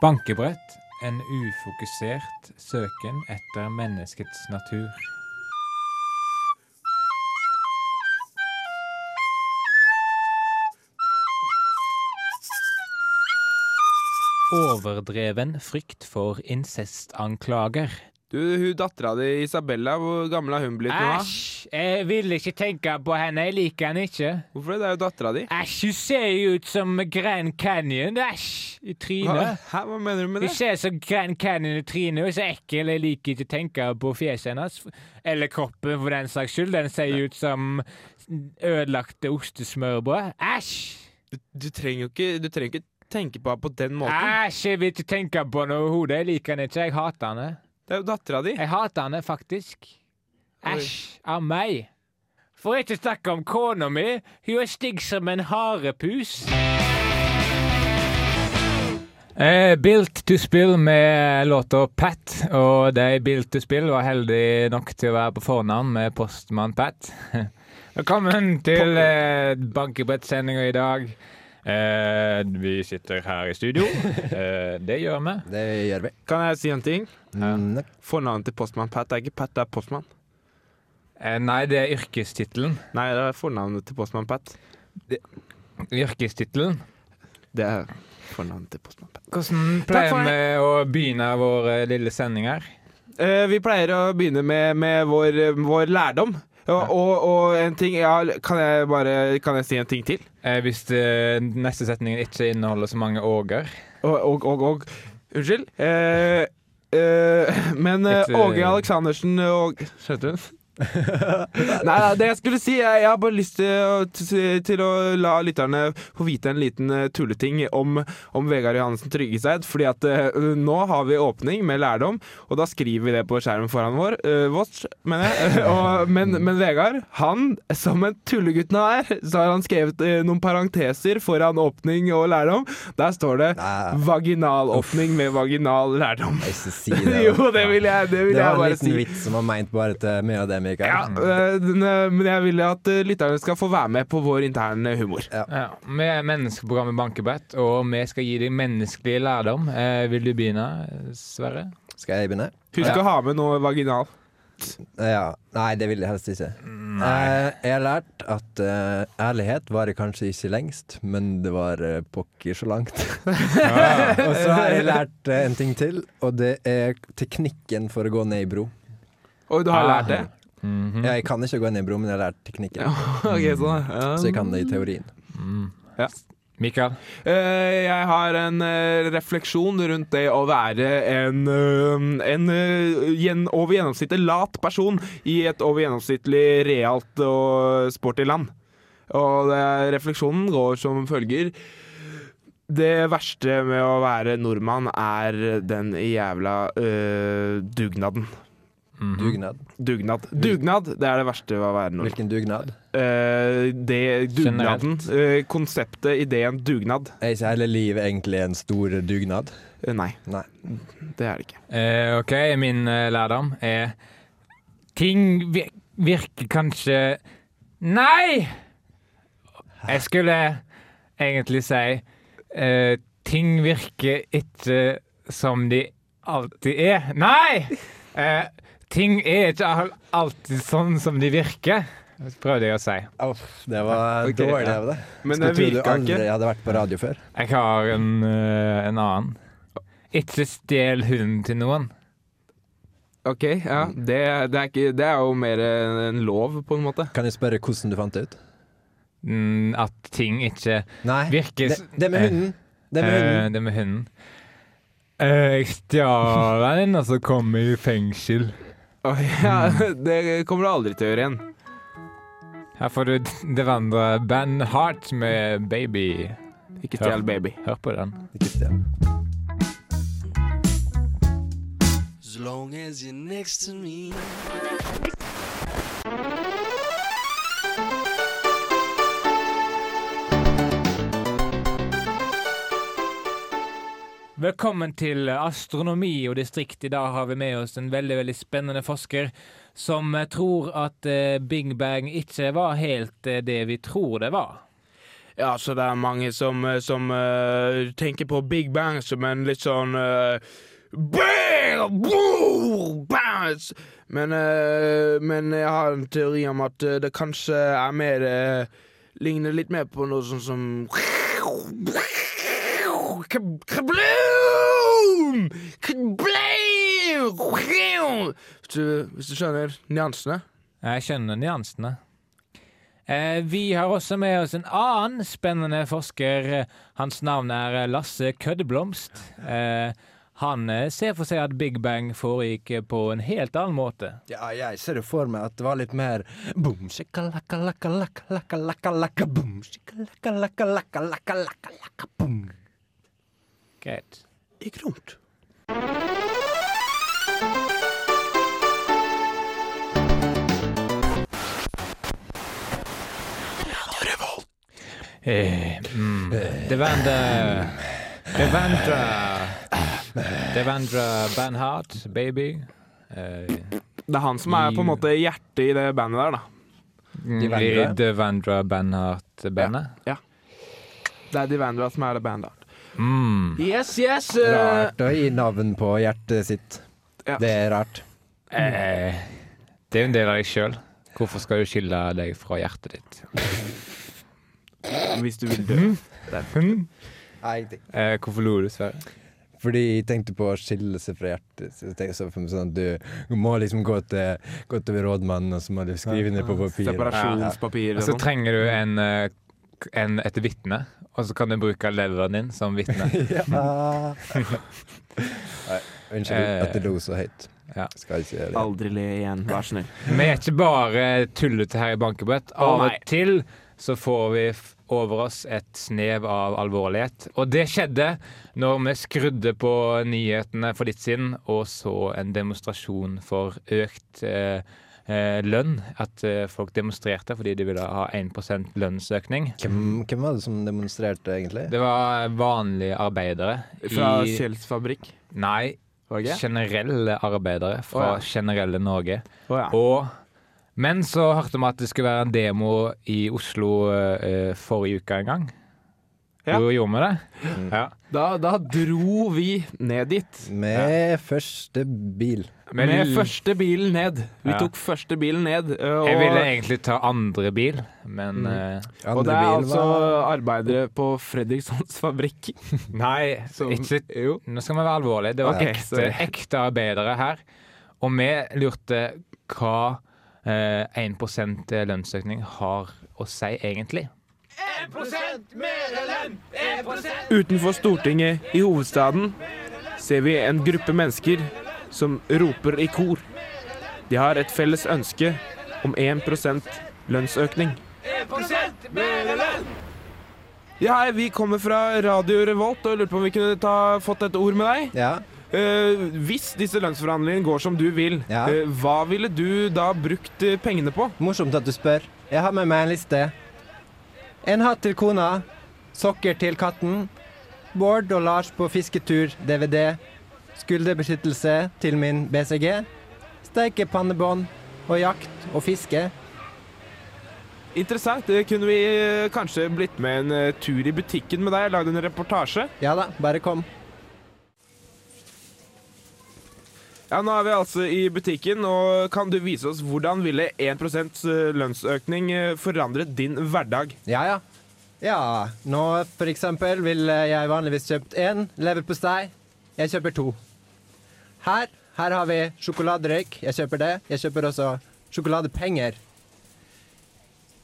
Bankebrett. En ufokusert søken etter menneskets natur. Overdreven frykt for incestanklager. Du, hun dattera di Isabella, hvor gammel har hun blitt nå? Æsj! Jeg vil ikke tenke på henne. Jeg liker henne ikke. Hvorfor det? Det er jo dattera di. Æsj, hun ser jo ut som Grand Canyon. Æsj! I trynet. hæ, hva mener du med det? Hun ser som Grand Canyon i trynet. Hun er så ekkel. Jeg liker ikke å tenke på fjeset hennes. Eller kroppen, for den saks skyld. Den ser jo ut som ødelagte ostesmørbrød. Æsj! Du, du trenger jo ikke, du trenger ikke tenke på henne på den måten. Æsj, jeg vil ikke tenke på henne overhodet. Jeg liker henne ikke. Jeg hater henne. Det er jo dattera di. Jeg hater henne faktisk. Æsj av meg. For ikke å snakke om kona mi. Hun er stygg som en harepus. Eh, Built to Spill med låta Pat, og de Built to Spill var heldig nok til å være på fornavn med postmann Pat. Velkommen til eh, Bankebrettsendinga i dag. Eh, vi sitter her i studio. Eh, det gjør vi. Det gjør vi. Kan jeg si en ting? Mm, Fornavnet til postmann Pat er ikke Pat, det er postmann. Eh, nei, det er yrkestittelen. Nei, det er fornavnet til postmann Pat. Yrkestittelen. Det er fornavnet til postmann Pat. Hvordan pleier vi å begynne vår eh, lille sending her? Eh, vi pleier å begynne med, med vår, vår lærdom. Og, og, og en ting ja, kan, jeg bare, kan jeg si en ting til? Eh, hvis det, neste setningen ikke inneholder så mange åger. Og, og, og, Unnskyld. Eh, eh, men eh, Åge Aleksandersen og Skjønte du? Nei, det jeg skulle si Jeg, jeg har bare lyst til å, til, til å la lytterne få vite en liten eh, tulleting om, om Vegard Johansen Tryggeseid. Fordi at uh, nå har vi åpning med lærdom, og da skriver vi det på skjermen foran vår. Uh, Watch, mener jeg. og, men, men Vegard, han, som en tullegutt nå er, så har han skrevet uh, noen parenteser foran åpning og lærdom. Der står det Nei, vaginalåpning med vaginal lærdom. jeg skal si det. jo, det vil jeg, det vil Det jeg var en liten vits som var meint bare til meg og deg, Mikael. Ja, øh, den, øh, men jeg vil at øh, lytterne skal få være med på vår interne humor. Ja, vi er menneskeprogrammet Bankebrett, og vi skal gi deg menneskelig lærdom. Eh, vil du begynne, Sverre? Skal jeg begynne? Husk Ja. å ha med noe vaginal. Ja. Nei, det vil jeg helst ikke. Nei. jeg har lært at uh, ærlighet varer kanskje ikke lengst, men det var uh, pokker så langt. og så har jeg lært uh, en ting til, og det er teknikken for å gå ned i bro. Og du har Ah. lært det? Mhm. Jeg kan ikke gå ned i bro, men jeg har lært teknikken. okay, sånn ja. Så jeg kan det i teorien. Mm. Ja. Mikael? Eh, jeg har en øh, refleksjon rundt det å være en, øh, en gjen, over gjennomsnittet lat person i et over gjennomsnittlig realt og sporty land. Og det, refleksjonen går som følger. Det verste med å være nordmann er den jævla øh, Mhm. Dugnad. Dugnad. Dugnad, det er det verste ved å være nordmann. Hvilken dugnad? Eh, det, dugnaden. eh, konseptet, ideen dugnad. Er ikke hele livet egentlig en stor dugnad? Eh, nei, Nei. det er det ikke. Eh, OK, min eh, lærdom er Ting vir virker kanskje Nei! Jeg skulle egentlig si eh, Ting virker ikke som de alltid er. Nei! Eh, ting er ikke alltid sånn som de virker, prøvde jeg å si. Oh, det var okay, dårlig ja. av det. Men Skulle det tro du aldri ikke. hadde vært på radio før. Jeg har en, eh, en annen. Ikke stjel hunden til noen. OK, ja. Det, det, er ikke, det er jo mer en lov, på en måte. Kan jeg spørre hvordan du fant det ut? Mm, at ting ikke Nei, virker det, det med hunden. Det med hunden. hunden. det med hunden. Uh, jeg stjal den, og så kom jeg i fengsel. Oi, ja, det kommer du aldri til å gjøre igjen. Her får du det vandre Ben Hart med Baby. Ikke stjel baby. Hør på den. Ikke stjel. As long as you're next to me. Velkommen til astronomi og distrikt. I dag har vi med oss en veldig veldig spennende forsker som tror at eh, Big Bang ikke var helt eh, det vi tror det var. Ja, så det er mange som, eh, som uh, tenker på Big Bang som en litt sånn uh, Bang! Boom! Bang! Men, uh, men jeg har en teori om at det kanskje er mer Ligner litt mer på noe sånn som Kabloom! Kabloom! Hvis du, hvis du skjønner nyansene? Jeg skjønner nyansene. Eh, vi har også med oss en annen spennende forsker. Hans navn er Lasse Køddeblomst. Eh, han eh, ser for seg at Big Bang foregikk på en helt annen måte. Ja, jeg ser jo for meg at det var litt mer boom, shikalaka, laka, laka, laka, laka, laka, boom, shikalaka, laka, laka, laka, laka, laka, boom. Greit. Ikke rundt. Eh, mm. Devendra Devendra Devendra Banhart, baby. Eh, Det er han som er på en måte hjertet i det bandet der, da. Devendra? I Banhart-bandet. Det er Divandra som er det bandet. Mm. Yes, yes! eh, Rart å gi navn på hjertet sitt. Ja. Det er rart. Eh, det er jo en del av deg sjøl. Hvorfor skal du skille deg fra hjertet ditt? hvis du vil dø. Nei, Eh, hvorfor lo du, Sverre? Fordi jeg tenkte på å skille seg fra hjertet. Så jeg tenkte så for meg sånn at du, må liksom gå til, gå til rådmannen, og så må du skrive ned på papir. Separasjonspapir Og og så sånn. trenger du en, k- en, et vitne, og så kan du bruke leveren din som vitne. Nei, Unnskyld at jeg lo så høyt. Ja. Skal ikke gjøre det. Aldri le igjen, vær så snill. Vi er ikke bare tullete her i Bankebrett. Av og til så får vi over oss et snev av alvorlighet. Og det skjedde når vi skrudde på nyhetene for litt siden og så en demonstrasjon for økt eh, eh, lønn. At eh, folk demonstrerte fordi de ville ha 1 lønnsøkning. Hvem, hvem var det som demonstrerte, egentlig? Det var vanlige arbeidere Fra i Kjells fabrikk. Nei, Var generelle arbeidere fra oh, ja. generelle Norge. Oh, ja. Og, men så hørte vi at det skulle være en demo i Oslo eh, forrige uke en gang. Ja. Du gjorde med det? Mm. Ja. Da, da dro vi ned dit. Med første bil. Med, Med første bilen ned. Vi Ja. tok første bilen ned. øh, Og, Jeg ville egentlig ta andre bil, men Mm. andre og det er altså var arbeidere på Fredrikssons fabrikk. Nei, Som- ikke, Jo. nå skal vi være alvorlige. Det var Ok, ekte, ekte arbeidere her. Og vi lurte hva eh, 1 lønnsøkning har å si egentlig. Utenfor Stortinget i hovedstaden ser vi en gruppe mennesker som roper i kor. De har et felles ønske om 1% lønnsøkning. Ja, hei, vi kommer fra Radio Revolt og lurer på om vi kunne ta, fått et ord med deg. Ja. Uh, hvis disse lønnsforhandlingene går som du vil, Ja. uh, hva ville du da brukt eh, pengene på? Morsomt at du spør. Jeg har med meg en liste. En hatt til kona. Sokker til katten. Bård og Lars på fisketur, DVD. Skulderbeskyttelse til min BCG. Steikepannebånd og jakt og fiske. Interessant. Det kunne vi eh, kanskje blitt med en eh, tur i butikken med deg, lagd en reportasje. Ja da, bare kom. Ja, Nå er vi altså i butikken, og kan du vise oss hvordan ville 1 lønnsøkning eh, forandret din hverdag? Ja, ja. Ja, nå for eksempel ville jeg vanligvis kjøpt én leverpostei. Jeg kjøper to. Her, her har vi sjokoladerøyk. Jeg kjøper det. Jeg kjøper også sjokoladepenger.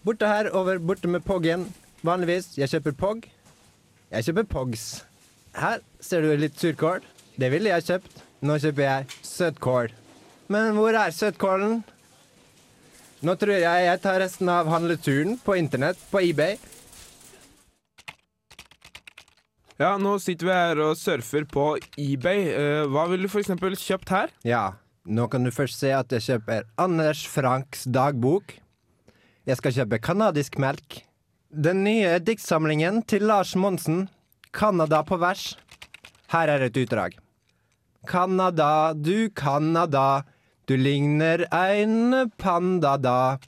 Borte her, over borte med Poggen. Vanligvis, jeg kjøper Pog. Jeg kjøper Pogs. Her ser du litt surkål. Det ville jeg kjøpt. Nå kjøper jeg søtkål. Men hvor er søtkålen? Nå tror jeg jeg tar resten av handleturen på internett, på eBay. Ja, nå sitter vi her og surfer på eBay. Eh, hva ville du f.eks. kjøpt her? Ja, nå kan du først se at jeg kjøper Anders Franks dagbok. Jeg skal kjøpe kanadisk melk. Den nye diktsamlingen til Lars Monsen, 'Canada på vers'. Her er et utdrag. Canada, du Canada, du ligner ein panda da.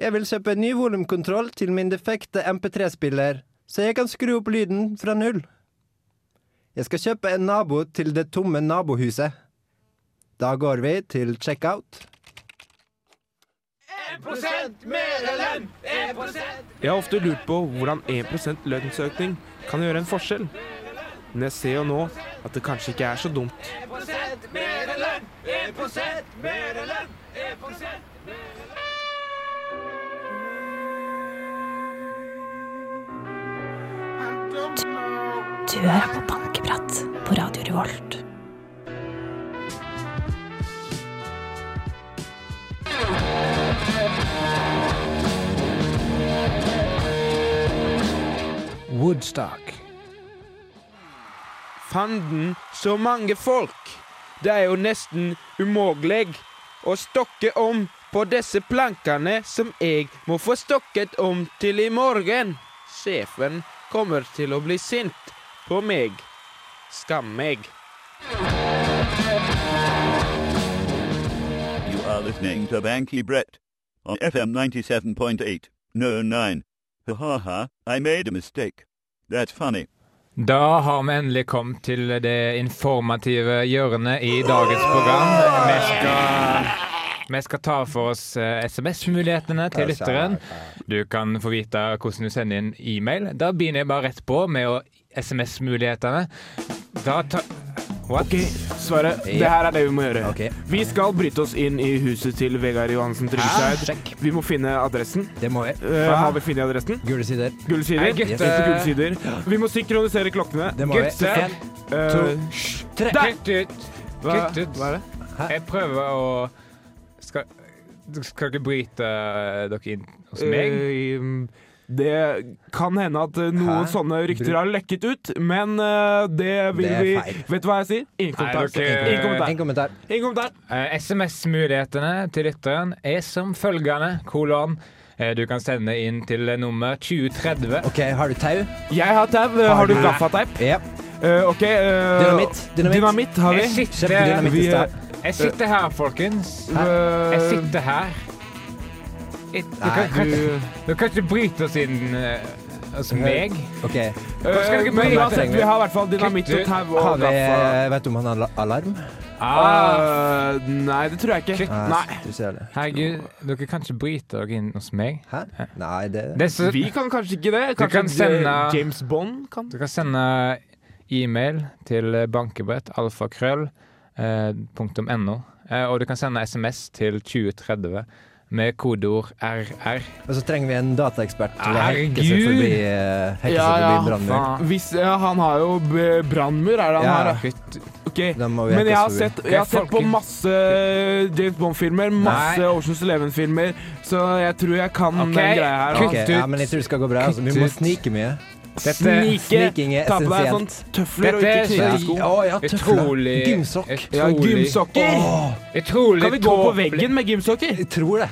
Jeg vil kjøpe en ny volumkontroll til min defekte MP3-spiller, så jeg kan skru opp lyden fra null. Jeg skal kjøpe en nabo til det tomme nabohuset. Da går vi til checkout. Jeg har ofte lurt på hvordan 1% lønnsøkning kan gjøre en forskjell. Men jeg ser jo nå at det kanskje ikke er så dumt. Du hører på Bankeprat på Radio Revolt. Woodstock. Fanden, så mange folk! Det er jo nesten umulig å stokke om på disse plankene som jeg må få stokket om til i morgen. Sjefen kommer til å bli sint på meg. Skam meg. You are listening to Banky Brett on FM 97.8. No, 9. Ha ha ha, I made a mistake. That's funny. Da har vi endelig kommet til det informative hjørnet i dagens program. Vi skal, vi skal ta for oss eh, SMS-mulighetene til lytteren. Du kan få vite hvordan du sender inn e-mail. Da begynner jeg bare rett på med SMS-mulighetene. Da ta... What? Ok, Sverre, det her er det vi må gjøre. Okay. Vi skal bryte oss inn i huset til Vegard Johansen Tryggeseid. Vi må finne adressen. Det må vi. Uh, har vi funnet adressen? Gule sider. Gule sider. Yes. Gule sider. Vi må synkronisere klokkene. Det må vi. Gutter. En, Eh, to, tre. Kutt ut! hva, ut. hva er det? Jeg prøver å Skal, skal dere bryte eh, dere inn hos meg? Eh, det kan hende at eh, noen Hæ? sånne rykter har lekket ut, men eh, det vil Det vi. Vet du hva jeg sier? Ingen kommentar. Nei, Ingen kommentar. En kommentar. Ingen kommentar. Uh, SMS-mulighetene til lytteren er som følgende, kolon. Eh, Du kan sende inn til nummer 2030. OK, har du tau? Jeg har tau. Har, Har du gaffateip? Ja. Uh, OK. Uh, Dynamitt. Dynamitt. Dynamitt har vi. Jeg sitter, vi, jeg sitter her, folkens. Hæ? Jeg sitter her. Jeg, du, kan, kan, du du kan ikke bryte oss inn eh, hos meg. OK. Eh, skal dere Men bryte? uansett, vi har i hvert fall dynamitt og tau og Har vi, gaffa. vet du om han har la- alarm? Ah, Eh, nei, det tror jeg ikke. Ah, Nei. Du ser det. herregud, dere kan ikke bryte dere inn hos meg. Hæ? Nei, det Det er så, Vi kan kanskje ikke det. Du Kanskje kan sende- James Bond kan. du kan sende e-mail til bankebrett alfakrøll eh, punktum no. Eh, og du kan sende SMS til 2030 med kodeord RR. Og så trenger vi en dataekspert til å Herregud! hekke seg forbi, eh, ja, seg forbi brannmur. Hvis, ja, han har jo brannmur, er det han Ja. har? da? Kutt. Ok. Da må vi Men jeg har sett, jeg har sett på masse James Bond-filmer, masse Nei. Oceans Eleven-filmer, så jeg tror jeg kan okay. den greia her. kutt da. Ok, ja, men jeg tror det skal gå bra. Altså. Vi må snike mye. Dette, Snike! Ta på deg sånn tøfler og ikke knesko. Ja, ja, utrolig Gymsokk. Ja, gymsokker! Utrolig Kan vi gå på veggen med gymsokker? Jeg tror det.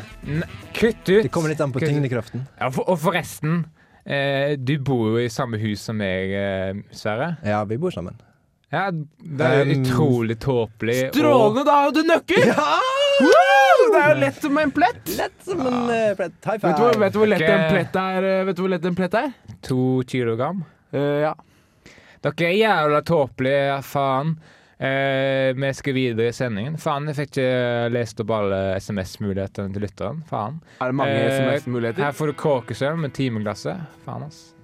Kutt ut. Det kommer litt an på tyngdekraften. Ja, for, og forresten, eh, du bor jo i samme hus som meg, eh, Sverre. Ja, vi bor sammen. Ja, det er jo Um, utrolig tåpelig. og- Strålende, da har jo du nøkkel! Woo! Det er jo lett som en plett. Lett som en eh, plett. High Vet du, vet du hvor lett en plett er? eh, Vet du hvor lett en plett er? To kilogram. Uh, ja. Dere er jævla tåpelige, faen. Uh, vi skal videre i sendingen. Faen, jeg fikk ikke lest opp alle SMS-mulighetene til lytteren. Faen. Er det mange SMS-muligheter? Her får du kåkesølv med timeglasset. Faen, ass.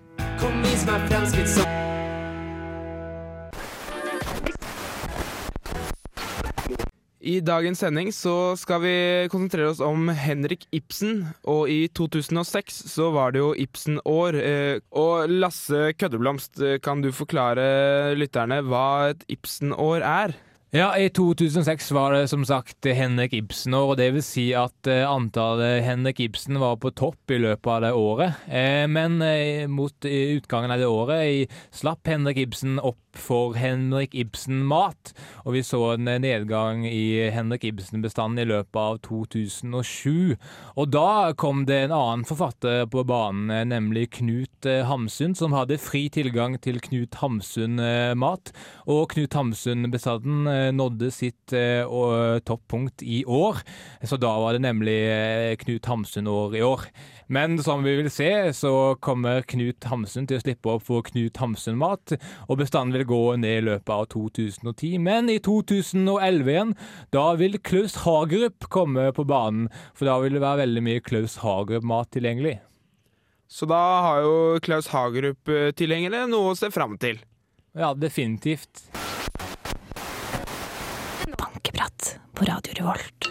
I dagens sending så skal vi konsentrere oss om Henrik Ibsen. Og i 2006 så var det jo Ibsen-år. Eh, og Lasse Køddeblomst, eh, kan du forklare lytterne hva et Ibsen-år er? Ja, i 2006 var det som sagt Henrik Ibsen-år, og det vil si at eh, antallet Henrik Ibsen var på topp i løpet av det året. Eh, men eh, mot utgangen av det året slapp Henrik Ibsen opp for Henrik Ibsen-mat, og vi så en nedgang i Henrik Ibsen-bestanden i løpet av 2007. Og da kom det en annen forfatter på banen, nemlig Knut Hamsun, som hadde fri tilgang til Knut Hamsun-mat. Og Knut Hamsun-bestanden nådde sitt eh, toppunkt i år. Så da var det nemlig eh, Knut Hamsun-år i år. Men som vi vil se, så kommer Knut Hamsun til å slippe opp for Knut Hamsun-mat, og bestanden vil gå ned i løpet av 2010. Men i 2011 igjen, da vil Klaus Hagerup komme på banen, for da vil det være veldig mye Klaus Hagerup-mat tilgjengelig. Så da har jo Klaus Hagerup-tilhengerne noe å se fram til. Ja, definitivt. Bankeprat på Radio Revolt.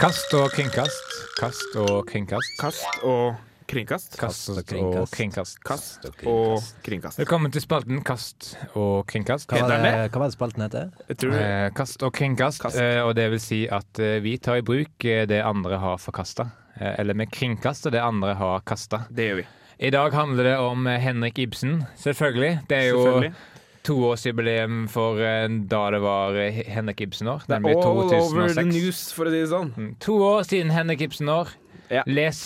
Kast og kringkast. Kast og kringkast. Kast og kringkast. Kast og kringkast. Kast og kringkast. Velkommen til spalten Kast og kringkast. Hva var det, hva var det spalten heter? Eh, Kast og kringkast, Kast. eh, og det vil si at eh, vi tar i bruk eh, det andre har forkasta. Eller vi kringkaster det andre har kasta. det gjør vi. I dag handler det om Henrik Ibsen, selvfølgelig. Det er jo Selvfølgelig. Toårsjubileum for eh, da det var eh, Henrik Ibsen-år, nemlig all over the news, for å si det sånn. Mm, To år siden Henrik Ibsen-år. Ja. Les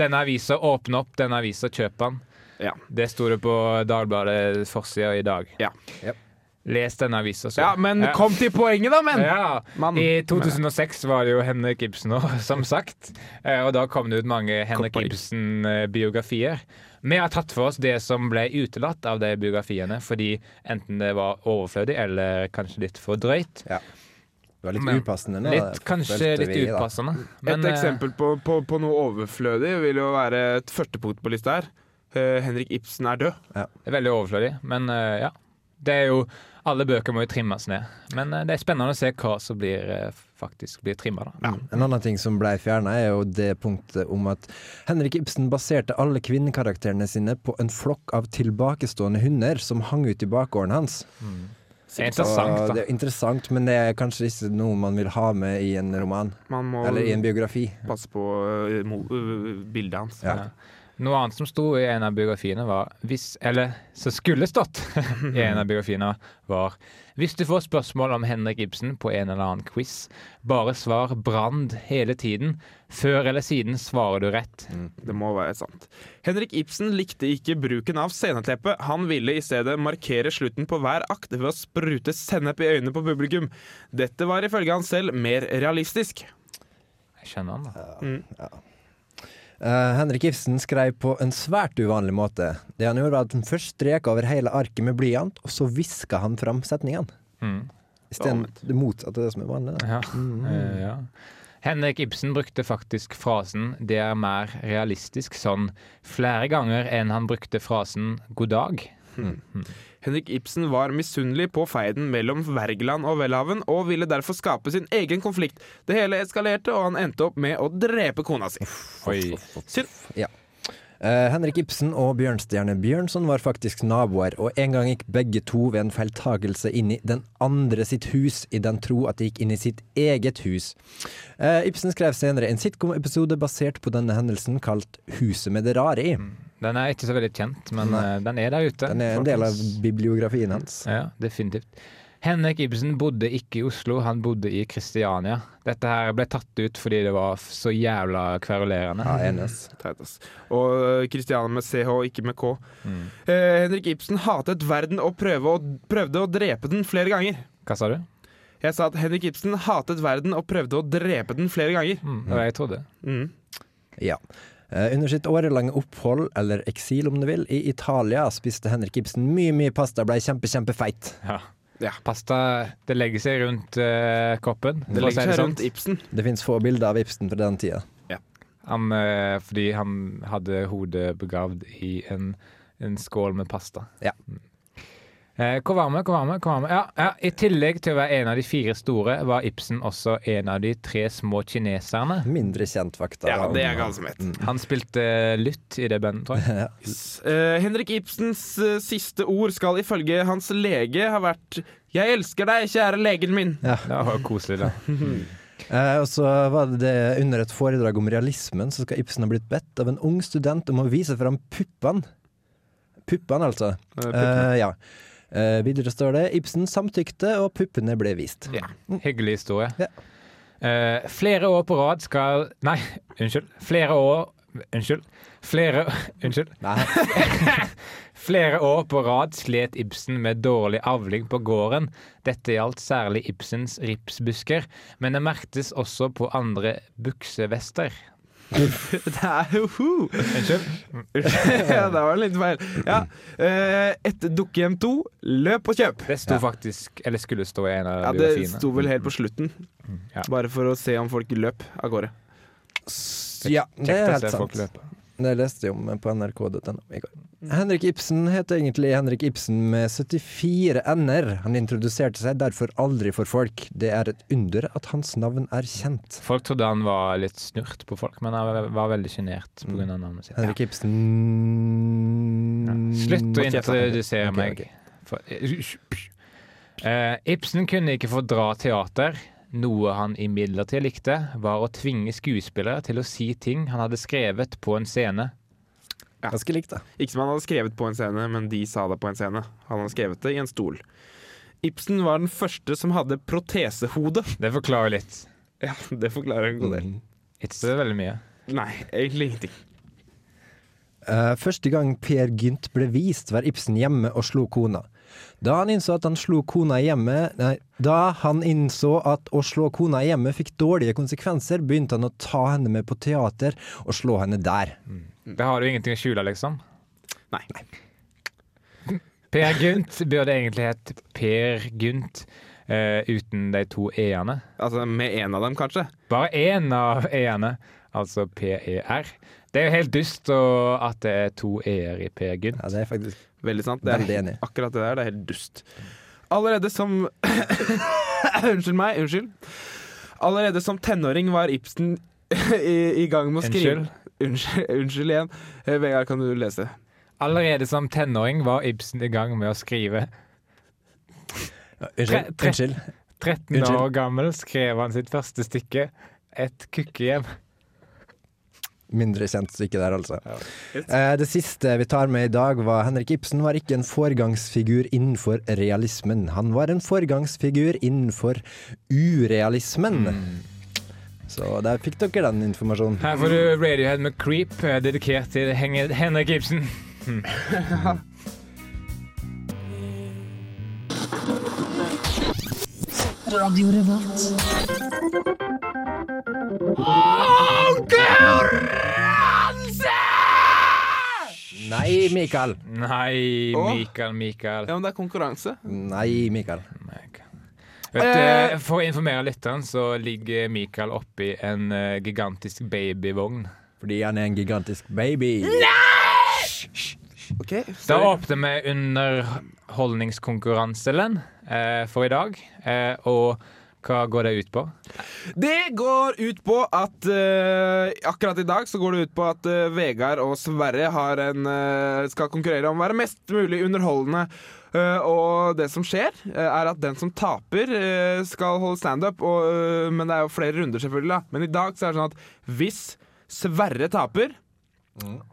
denne avisa, åpne opp denne avisa, kjøp den. Ja. Det sto det på Dagbladet forsida i dag. Ja. Yep. Les denne avisa, så. Ja, men Ja. kom til poenget, da, men! Ja, Man. I 2006 var det jo Henrik Ibsen òg, som sagt. Eh, Og da kom det ut mange Henrik Ibsen-biografier. Vi har tatt for oss det som ble utelatt av de biografiene, fordi enten det var overflødig eller kanskje litt for drøyt. Det var litt Men upassende nå. Litt, kanskje litt vi, upassende. Men, Et eksempel på, på, på noe overflødig vil jo være et førstepunkt på lista her. Eh, Henrik Ibsen er død. Det er veldig overflødig, men eh, ja. Det er jo Alle bøker må jo trimmes ned. Men eh, det er spennende å se hva som blir, eh, faktisk blir trimma, da. En annen ting som ble fjerna, er jo det punktet om at Henrik Ibsen baserte alle kvinnekarakterene sine på en flokk av tilbakestående hunder som hang ut i bakgården hans. Det er interessant, da. det er interessant, men det er kanskje ikke noe man vil ha med i en roman. Man må Eller i en biografi. passe på uh, bildet hans. Ja. Ja. Noe annet som sto i en av biografiene, var hvis, Eller som skulle stått i en av biografiene, var Hvis du får spørsmål om Henrik Ibsen på en eller annen quiz, bare svar 'Brand' hele tiden. Før eller siden svarer du rett. Det må være sant. Henrik Ibsen likte ikke bruken av sceneteppe. Han ville i stedet markere slutten på hver akt ved å sprute sennep i øynene på publikum. Dette var ifølge han selv mer realistisk. Jeg skjønner han, da. Eh, Henrik Ibsen skrev på en svært uvanlig måte. Det han gjorde, var at han først strek over hele arket med blyant, og så viska han fram setningene. Mm. Isteden det motsatte av det som er vanlig. Da. Ja. eh, ja. Henrik Ibsen brukte faktisk frasen 'det er mer realistisk' sånn flere ganger enn han brukte frasen 'god dag'. Henrik Ibsen var misunnelig på feiden mellom Wergeland og Welhaven, og ville derfor skape sin egen konflikt. Det hele eskalerte, og han endte opp med å drepe kona si. Oi. Synd. Eh, Henrik Ibsen og Bjørnstjerne Bjørnson var faktisk naboer, og en gang gikk begge to ved en feiltagelse inn i den andre sitt hus, i den tro at de gikk inn i sitt eget hus. Eh, Ibsen skrev senere en sitcom-episode basert på denne hendelsen, kalt 'Huset med det rare i'. Den er ikke så veldig kjent, men Nei. eh, den er der ute. Den er en del av bibliografien hans. Ja, definitivt. Henrik Ibsen bodde ikke i Oslo, han bodde i Kristiania. Dette her ble tatt ut fordi det var så jævla kverulerende. Ja, enes. ass. Og Kristiania med CH, ikke med K. Mm. Eh, Henrik Ibsen hatet verden og prøve å, prøvde å drepe den flere ganger. Hva sa du? Jeg sa at Henrik Ibsen hatet verden og prøvde å drepe den flere ganger. Mm, det var jeg trodde. Mm. Ja. Eh, under sitt årelange opphold, eller eksil om du vil, i Italia spiste Henrik Ibsen mye, mye pasta og ble kjempe, kjempefeit. Ja. Ja. Pasta det legger seg rundt uh, koppen. Det for legger seg sånn. rundt Ibsen. Det fins få bilder av Ibsen fra den tida. Han, uh, fordi han hadde hodet begravd i en, en skål med pasta. Ja. Mm. Eh, hvor var vi? Hvor var vi? Hvor var vi? Ja, ja, I tillegg til å være en av de fire store, var Ibsen også en av de tre små kineserne. Mindre kjent fakta. Ja, det er ganske galsomhet. Han spilte lytt i det bandet, tror jeg. Eh, Henrik Ibsens uh, siste ord skal ifølge hans lege ha vært 'Jeg elsker deg, kjære legen min'. Ja. Det var koselig, da. Eh, og så var det under et foredrag om realismen, så skal Ibsen ha blitt bedt av en ung student om å vise fram puppene. Puppene, altså. Eh, ja. Eh, videre står det Ibsen samtykte, og puppene ble vist. Ja. Hyggelig historie. Ja. Eh, flere år på rad skal Nei, unnskyld. Flere år Unnskyld. Flere Unnskyld. Flere år på rad slet Ibsen med dårlig avling på gården. Dette gjaldt særlig Ibsens ripsbusker, men det merktes også på andre buksevester. Det er jo ho! Unnskyld. ja, det var litt feil. Ja. eh, Etter Dukkehjem 2, løp og kjøp! Det sto faktisk Eller skulle stå i en av Ja, Det sto vel helt på slutten, Ja. bare for å se om folk løp av gårde. Ja, det er helt sant. Det leste jeg om på nrk.no i går. Henrik Ibsen heter egentlig Henrik Ibsen med 74 n-er. Han introduserte seg derfor aldri for folk. Det er et under at hans navn er kjent. Folk trodde han var litt snurt på folk, men han var veldig sjenert pga. navnet sitt. Henrik Ibsen Ja. Slutt å introdusere meg. ok. For, uh, Ibsen kunne ikke fordra teater. Noe han imidlertid likte, var å tvinge skuespillere til å si ting han hadde skrevet på en scene. Ganske likt, da. Ikke som han hadde skrevet på en scene, men de sa det på en scene. Han hadde skrevet det i en stol. Ibsen var den første som hadde protesehode. Det forklarer litt. Ja, det forklarer en god del. Ikke veldig mye. Nei, egentlig ingenting. Uh, første gang Per Gynt ble vist, var Ibsen hjemme og slo kona. Da han innså at han slo kona i hjemmet Nei, da han innså at å slå kona i hjemmet fikk dårlige konsekvenser, begynte han å ta henne med på teater og slå henne der. Det har jo ingenting å skjule, liksom. Nei. Nei. Per Gynt burde egentlig hett Per Gynt Uh, uten de to e-ene. Altså med en av dem, kanskje. Bare én av e-ene, altså PER. Det er jo helt dust at det er to e-er i Per Gynt. Ja, det er faktisk Veldig sant. Det er Veldig enig. Akkurat det der, det er helt dust. Allerede som Unnskyld meg, unnskyld. Allerede som tenåring var Ibsen i, i gang med å skrive Unnskyld. Unnskyld, igjen. Eh, Vegard, kan du lese? Allerede som tenåring var Ibsen i gang med å skrive. Unnskyld. Tre- tre- Unnskyld. 13 Unnskyld. år gammel skrev han sitt første stykke, Et kukkehjem. Mindre kjent stykke der, altså. Ja. det siste vi tar med i dag, var Henrik Ibsen var ikke en foregangsfigur innenfor realismen. Han var en foregangsfigur innenfor urealismen. Så der fikk dere den informasjonen. Her får du Radiohead med Creep, eh, dedikert til Henrik Ibsen. Radio Revolt. Nei, Mikael. Nei, Åh. Mikael, Mikael. Ja, men det er konkurranse. Nei, Mikael. Mikael. Vet du, Eh. for å informere lytteren, så ligger Mikael oppi en eh, gigantisk babyvogn. Fordi han er en gigantisk baby. OK. Da åpner vi underholdningskonkurranse, Len, for i dag. Eh, og hva går det ut på? Det går ut på at uh, Akkurat i dag så går det ut på at uh, Vegard og Sverre har en, uh, skal konkurrere om å være mest mulig underholdende. Eh, og det som skjer, eh, er at den som taper, eh, skal holde standup. eh, men det er jo flere runder, selvfølgelig. Da. Men i dag så er det sånn at hvis Sverre taper,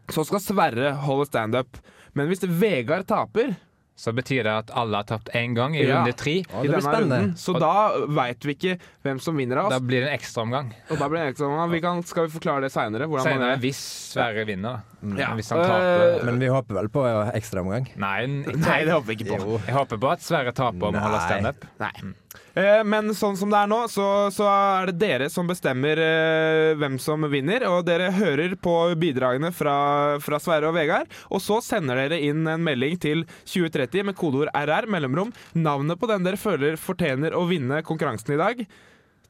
så skal Sverre holde standup. Men hvis Vegard taper Så betyr det at alle har tapt én gang i Ja. runde tre. Ja, i det blir denne spennende. runden, så da veit vi ikke hvem som vinner av oss. Da blir det en ekstraomgang. Ekstra Skal vi forklare det seinere? Senere, hvis Sverre vinner. Ja. Hvis han taper. Men vi håper vel på ekstraomgang. Nei, Nei, det håper vi ikke på. Jo. jeg håper på at Sverre taper om å holde standup. Eh, Men sånn som det er nå, så, så er det dere som bestemmer eh, hvem som vinner. Og dere hører på bidragene fra, fra Sverre og Vegard. Og så sender dere inn en melding til 2030 med kodeord RR, mellomrom, navnet på den dere føler fortjener å vinne konkurransen i dag,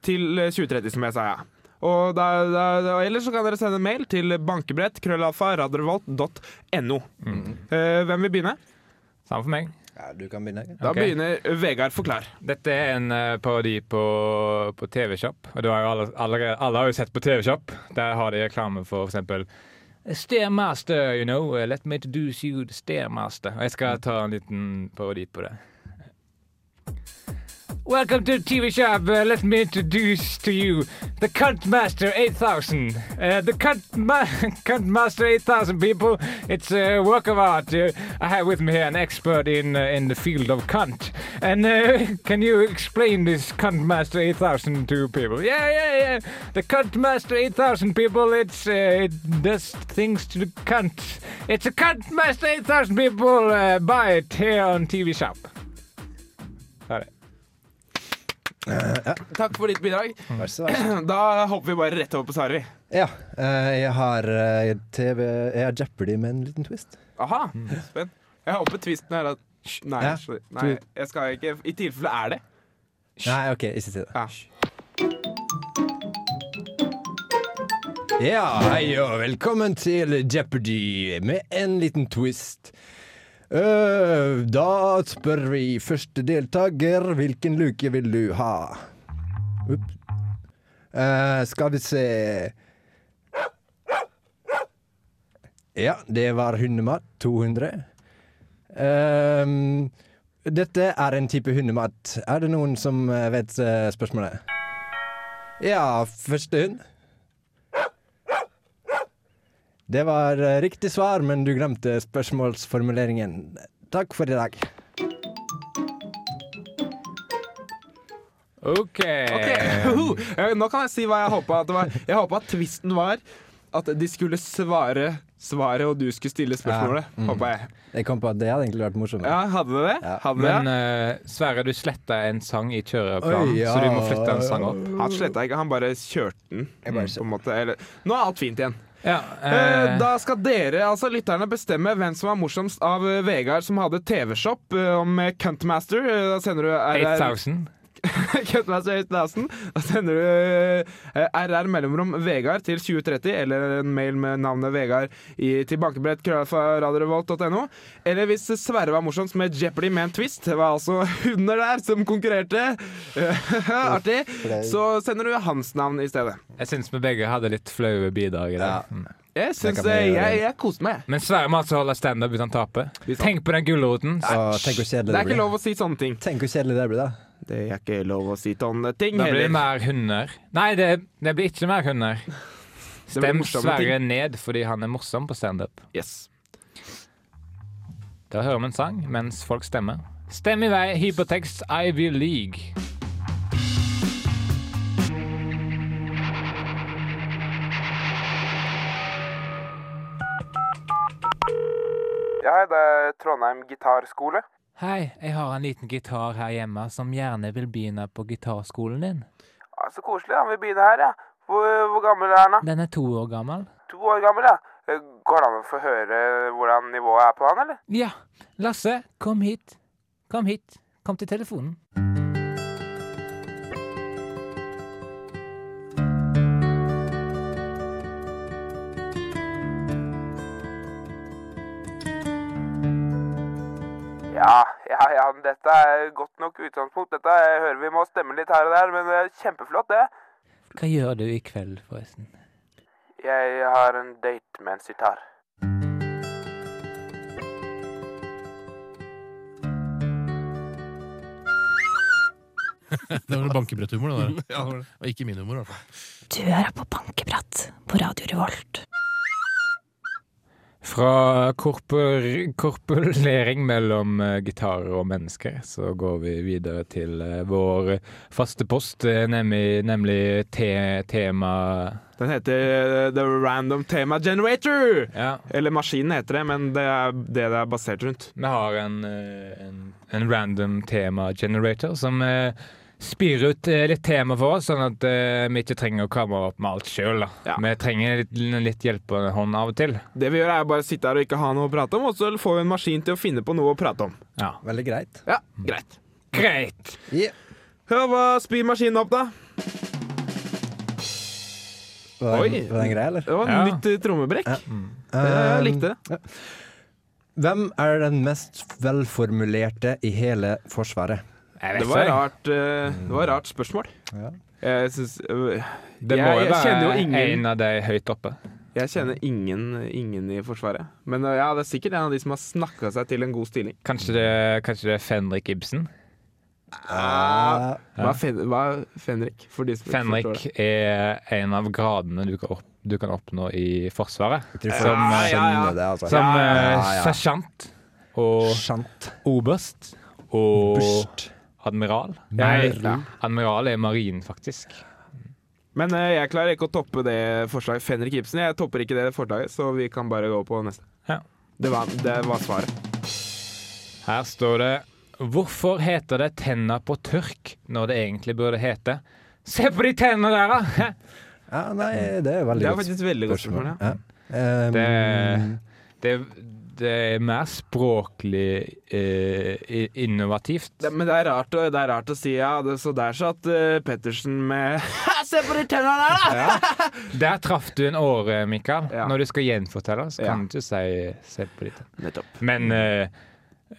til eh, 2030, som jeg sa, ja. Og da, da, da, ellers så kan dere sende en mail til bankebrett krøllalfa radiorevolt.no. Eh, hvem vil begynne? Samme for meg. Ja, du kan begynne. Da okay. begynner Vegard. Forklar. Dette er en eh, parodi på, på TV-Shop. Og du har jo alle, allerede, alle har jo sett på TV-Shop. Der har de reklame for f.eks. Stairmaster, you know. uh, Let me introduce you to Stairmaster. Og jeg skal ta en liten parodi på det. Welcome to TV Shop. Uh, let me introduce to you the Cunt Master 8000. Uh, the Cunt, Ma- Cunt Master 8000, people. It's a work of art. Uh, I have with me here an expert in uh, in the field of cunt. And uh, can you explain this Cunt Master 8000 to people? Yeah, yeah, yeah. The Cunt Master 8000, people. It's uh, it does things to the cunt. It's a Cunt Master 8000, people. Buy it here on TV Shop. Takk for ditt bidrag. Vær så vær. Da hopper vi bare rett over på Sari. Ja, eh, jeg har eh, TV Jeg har Jeopardy med en liten twist. Aha, spent. Jeg håper twisten er at Nei, Ja, nei, jeg skal ikke I tilfelle er det. Nei, OK, ikke si det. Ja. Ja, hei og velkommen til Jeopardy med en liten twist. Øh, da spør vi første deltaker hvilken luke vil du ha? Opp. Uh, skal vi se Ja, det var hundemat. 200. Ehm, dette er en type hundemat. Er det noen som eh, vet eh, spørsmålet? Ja, første hund. Det var eh, riktig svar, men du glemte spørsmålsformuleringen. Takk for i dag. OK. okay. Eh, Nå kan jeg si hva jeg håpa at det var. Jeg håpa at twisten var at de skulle svare svaret, og du skulle stille spørsmålet. Ja, mm. Håper jeg. Jeg kom på at det hadde egentlig vært morsomt. Ja, hadde det det? Ja. Hadde? Men uh, Sverre, du sletta en sang i kjøreplanen, Oi, ja. så du må flytte en sang opp. Han sletta ikke, han bare kjørte den. Bare På en måte. Eller, nå er alt fint igjen. Ja, Eh, eh, Da skal dere, altså lytterne, bestemme hvem som var morsomst av eh, Vegard som hadde TV-shop eh, om Cuntmaster. Da sender du RR 8000. Cuntmaster 8000. Da sender du uh, RR mellomrom Vegard til 2030, eller en mail med navnet Vegard i tilbakebrett radiorevolt.no. Eller hvis Sverre var morsomst med Jeopardy med en twist, det var altså hunder der som konkurrerte, artig, så sender du hans navn i stedet. Jeg syns vi begge hadde litt flaue bidrag i dag. Ja. Mm. Jeg syns jeg, jeg, jeg koste meg. Men Sverre må altså holde standup hvis han taper. Tenk på den gulroten. Det er ikke lov å si sånne ting. Tenk hvor kjedelig det blir, da. Det er ikke lov å si sånne ting Da blir det blir mer hunder. Nei, det, det blir ikke mer hunder. Stem Sverre ned fordi han er morsom på standup. Yes. Da hører vi en sang mens folk stemmer. Stem i vei, hypertekst Ivy League. Ja, hei, det er Trondheim gitarskole. Hei, jeg har en liten gitar her hjemme som gjerne vil begynne på gitarskolen din. Ja, så koselig. Han vil begynne her, ja. Hvor, hvor gammel er han, da? Den er to år gammel. To år gammel, ja. Eh, Går det an å få høre hvordan nivået er på han, eller? Ja, Lasse, kom hit. Kom hit. Kom til telefonen. Ja, ja. Dette er godt nok utgangspunkt. Dette jeg hører vi må stemme litt her og der, men det er kjempeflott, det. Hva gjør du i kveld, forresten? Jeg har en date med en sitar. Det var bankebretthumor, det der. Og ikke min humor, i hvert fall. Du hører på Bankeprat på Radio Revolt. Fra korpor korpulering mellom eh, gitarer og mennesker, så går vi videre til eh, vår faste post, eh, nemlig, nemlig te tema Den heter The Random Tema Generator. Ja, Eller maskinen heter det, men det er det det er basert rundt. vi har en, en, en random tema generator som eh, spyr ut eh, litt tema for oss, sånn at eh, vi ikke trenger å komme opp med alt sjøl. Ja. Vi trenger litt, litt hjelpehånd av og til. Det vi gjør, er bare å sitte her og ikke ha noe å prate om, og så får vi en maskin til å finne på noe å prate om. Ja. Veldig greit. Ja, greit. Greit! Yeah. Ja, hva spyr maskinen opp, da? Var, Oi. var den grei, eller? Det var Ja. nytt eh, trommebrekk. Ja. Jeg Um, likte det. Hvem er den mest velformulerte i hele Forsvaret? Det var rart, eh, det var rart spørsmål. Ja. Jeg syns øh, Det må jo være ingen- en av de høyt oppe. Jeg kjenner ingen, ingen i Forsvaret. Men øh, ja, det er sikkert en av de som har snakka seg til en god stilling. Kanskje det, kanskje det er Fenrik Ibsen? Ah, hva, er fen, hva er fenrik? For de som Fenrik det. er en av gradene du kan, opp, du kan oppnå i Forsvaret. Tror Ja, ja, ja. det, altså. Som Ja, eh, ja, ja. sersjant og Skjønt. oberst og Burst. Admiral. Nei. Nei, admiral er marin, faktisk. Men uh, jeg klarer ikke å toppe det forslaget. Fenrik Ibsen, jeg topper ikke det forslaget, så vi kan bare gå på neste. Ja. Det, var, det var svaret. Her står det Hvorfor heter det 'tenna på tørk' når det egentlig burde hete 'Se på de tennene der, da!' Ja, nei, det er veldig godt. Det er faktisk veldig godt spørsmål. Ja. Ja. Um, Det- Det, det er mer språklig eh, innovativt. Det, men det er, rart, det er rart å si ja, det, så der satt uh, Pettersen med Se på de tennene der, da! Der traff du en åre, Mikael. Ja. Når du skal gjenfortelle, så Ja. kan du ikke si 'se på de tennene'. Men eh,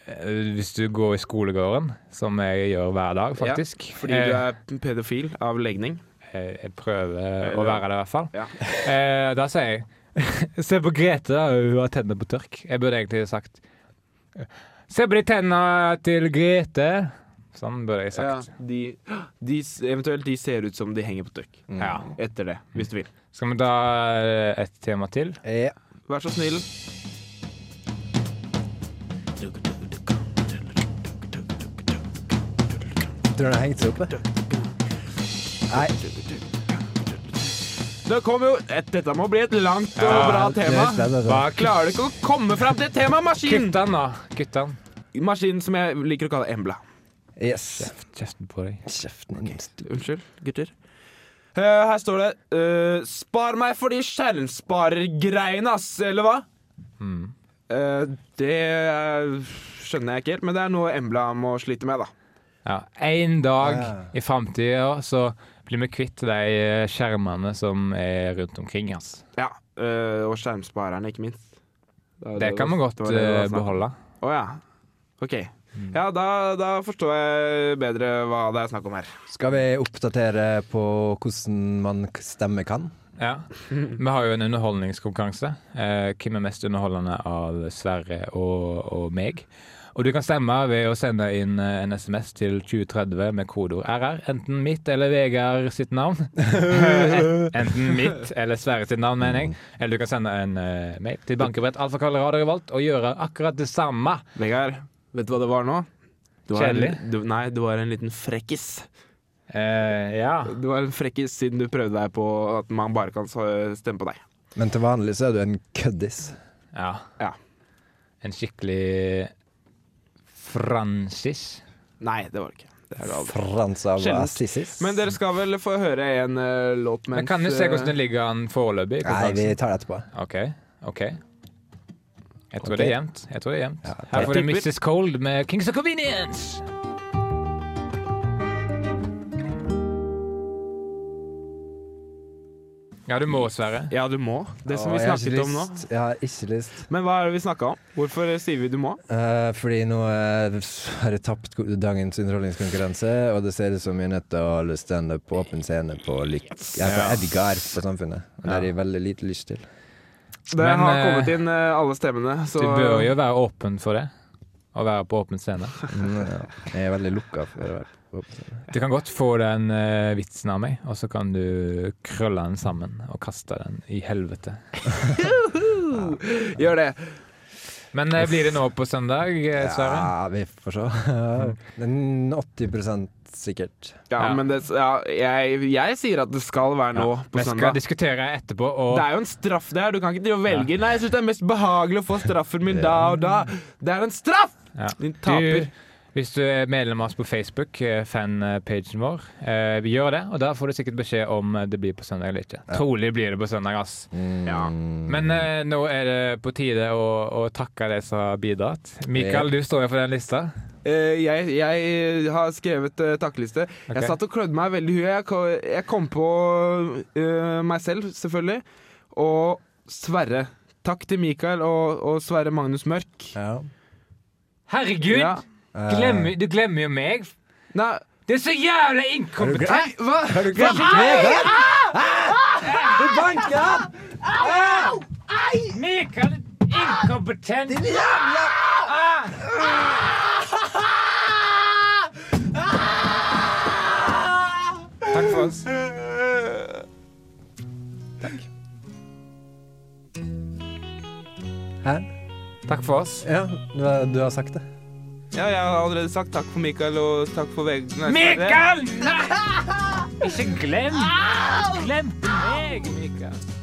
eh, hvis du går i skolegården, som jeg gjør hver dag, faktisk Fordi eh, du er pedofil av legning. jeg, jeg prøver å være det, i hvert fall. Ja. Eh, da sier jeg Se på Grete, da. Hun har tennene på tørk. Jeg burde egentlig sagt Se på de tennene til Grete. Sånn burde jeg Ja, sagt. de, de, eventuelt de ser ut som de henger på tørk. Ja. Etter det, hvis du vil. Skal vi ta eh, et tema til? ja. Vær så snill. Tror du den har hengt seg oppe? Nei. Det kommer jo Dette må bli et langt og Ja, bra det tema. altså. Hva Klarer du ikke å komme fram til et tema, maskin? den, da. Guttan. Maskinen som jeg liker å kalle Embla. Yes. Kjeften på deg. Kjeften okay. Unnskyld, gutter. Uh, her står det uh, 'Spar meg for de skjermsparergreiene, ass', eller hva? Mm. Uh, det skjønner jeg ikke helt, men det er noe Embla må slite med, da. Ja, En dag Ja. i framtida så blir vi kvitt de eh, skjermene som er rundt omkring oss. Ja, eh, Og skjermsparerne, ikke minst. Det, Det kan vi godt eh, beholde. Å ja. OK. Mm. Ja, da, da forstår jeg bedre hva det er snakk om her. Skal vi oppdatere på hvordan man stemmer stemme kan? Ja. Vi har jo en underholdningskonkurranse. Eh, hvem er mest underholdende av Sverre og, og meg? Og du kan stemme ved å sende inn eh, en SMS til 2030 med kodeord RR. Enten mitt eller Vegard sitt navn. Enten mitt eller Sverre sitt navn, mener jeg. Eller du kan sende en eh, mail til bankebrett Revolt og gjøre akkurat det samme. Vegard, vet du hva det var nå? Du var en, du, nei, du var en liten frekkis. Uh, ja. Du var en frekkis siden du prøvde deg på at man bare kan stemme på deg. Men til vanlig så er du en køddis. ja. Ja. En skikkelig Francis. Nei, det var det ikke. Det er det aldri. Assisis. Men dere skal vel få høre en eh, låt mens Men kan du se hvordan det eh, ligger an foreløpig? Nei, vi tar det etterpå. OK. ok Jeg tror Ok. det er jevnt. Jeg tror det er jevnt. Ja, Her får du tipper- Mrs. Cold med Kings of Convenience. Ja, du må, Sverre. Ja, du må. Det som Åh, vi snakket om nå. Jeg har ikke lyst. Men hva er det vi snakka om? Hvorfor sier vi du må? Eh, fordi nå eh, har jeg tapt dagens underholdningskonkurranse, og det ser ut som jeg er nødt til å holde standup på åpen scene på Lyk... Jeg er på Edgar på Samfunnet. Og det har jeg veldig lite lyst til. Det Men, har eh, kommet inn eh, alle stemmene, så Du bør jo være åpen for det. Å være på åpen scene. Mm, ja. Jeg er veldig lukka for å være på åpen scene. Du kan godt få den uh, vitsen av meg, og så kan du krølle den sammen og kaste den i helvete. gjør det. Men uh, blir det nå på søndag, eh, Sverre? Ja, vi får se. Det er 80 sikkert. Ja, Ja. men det, ja, jeg, jeg sier at det skal være nå på Vi skal diskutere etterpå, og Det er jo en straff, det her. Du kan ikke velge. Nei, jeg syns det er mest behagelig å få straffen min da og da. Det er en straff! Ja. Din taper. Du, hvis du er medlem av oss på Facebook, eh, fanpagen vår, eh, gjør det. Og da får du sikkert beskjed om eh, det blir på søndag eller ikke. Trolig blir det på søndag, ass. Ja. Men eh, nå er det på tide å, å takke de som har bidratt. Mikael, du står jo for den lista. Uh, jeg, jeg har skrevet uh, takkeliste. Okay. Jeg satt og klødde meg veldig i huet. Jeg, jeg kom på uh, meg selv, selvfølgelig. Og Sverre. Takk til Mikael og, og Sverre Magnus Mørk. Ja. Herregud! Ja. Eh, Glemmer, du glemmer jo meg. Nei, Det er så jævla inkompetent! hva? Har du glemt meg? Du banker han! Mikael, inkompetent! Takk for oss. Takk. Hæ? Takk for oss. Ja, du har, du har sagt det. Ja, jeg har allerede sagt takk for Mikael og takk for VG. Mikael! Ikke glem Glemte meg, Mikael.